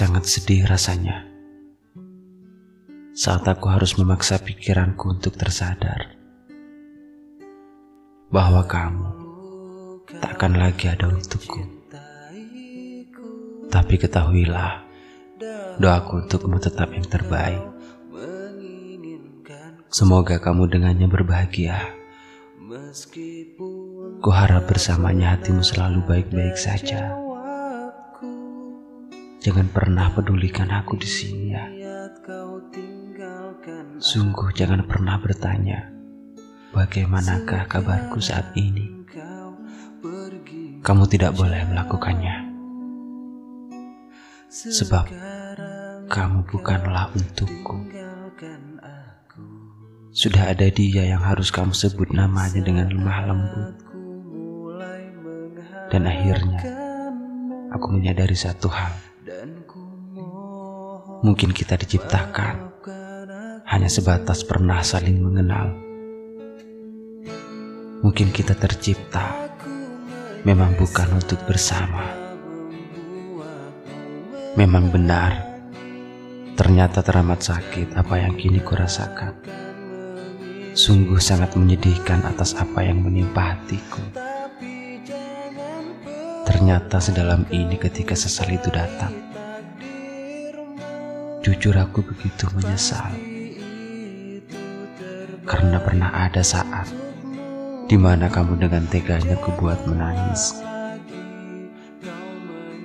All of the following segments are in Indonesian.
Sangat sedih rasanya saat aku harus memaksa pikiranku untuk tersadar bahwa kamu tak akan lagi ada untukku. Tapi ketahuilah, doaku untukmu tetap yang terbaik. Semoga kamu dengannya berbahagia. Kuharap bersamanya hatimu selalu baik-baik saja. Jangan pernah pedulikan aku di sini ya. Sungguh jangan pernah bertanya, bagaimanakah kabarku saat ini? Kamu tidak boleh melakukannya. Sebab kamu bukanlah untukku. Sudah ada dia yang harus kamu sebut namanya dengan lemah lembut. Dan akhirnya, aku menyadari satu hal. Mungkin kita diciptakan hanya sebatas pernah saling mengenal. Mungkin kita tercipta memang bukan untuk bersama. Memang benar, ternyata teramat sakit apa yang kini kurasakan. Sungguh sangat menyedihkan atas apa yang menimpa hatiku. Ternyata sedalam ini ketika sesal itu datang. Jujur aku begitu menyesal. Karena pernah ada saat di mana kamu dengan teganya kubuat menangis.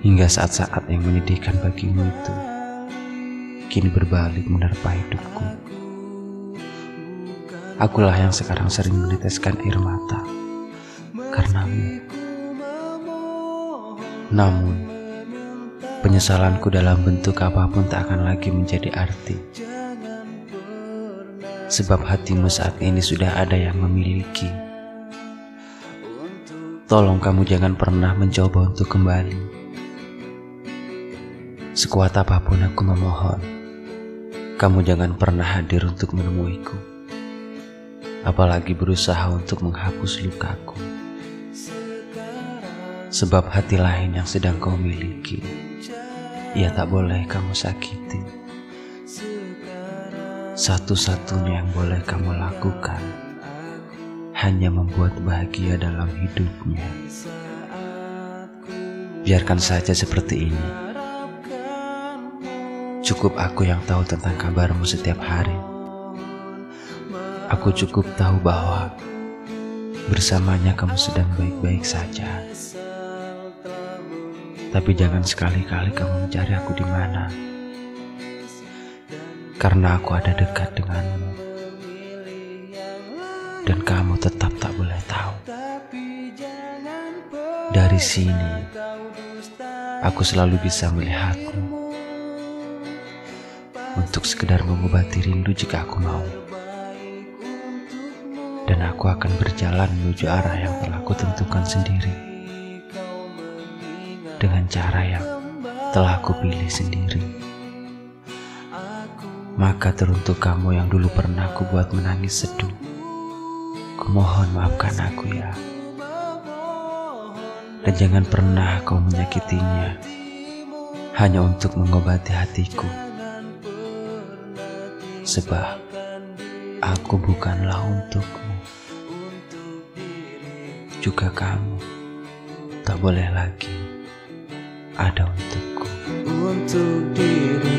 Hingga saat-saat yang menyedihkan bagimu itu kini berbalik menerpa hidupku. Akulah yang sekarang sering meneteskan air mata karenamu. Namun, penyesalanku dalam bentuk apa pun tak akan lagi menjadi arti. Sebab hatimu saat ini sudah ada yang memiliki. Tolong kamu jangan pernah mencoba untuk kembali. Sekuat apa pun aku memohon, kamu jangan pernah hadir untuk menemuiku. Apalagi berusaha untuk menghapus lukaku sebab hati lain yang sedang kau miliki, ia tak boleh kamu sakiti. Satu-satunya yang boleh kamu lakukan hanya membuat bahagia dalam hidupnya. Biarkan saja seperti ini. Cukup aku yang tahu tentang kabarmu setiap hari. Aku cukup tahu bahwa bersamanya kamu sedang baik-baik saja. Tapi jangan sekali-kali kamu mencari aku di mana. Karena aku ada dekat denganmu. Dan kamu tetap tak boleh tahu. Dari sini, aku selalu bisa melihatmu. Untuk sekedar mengobati rindu jika aku mau. Dan aku akan berjalan menuju arah yang telah aku tentukan sendiri dengan cara yang telah aku pilih sendiri. Maka teruntuk kamu yang dulu pernah aku buat menangis seduh. Kumohon maafkan aku ya. Dan jangan pernah kau menyakitinya hanya untuk mengobati hatiku. Sebab aku bukanlah untukmu. Juga kamu tak boleh lagi ada untukku. Untuk diriku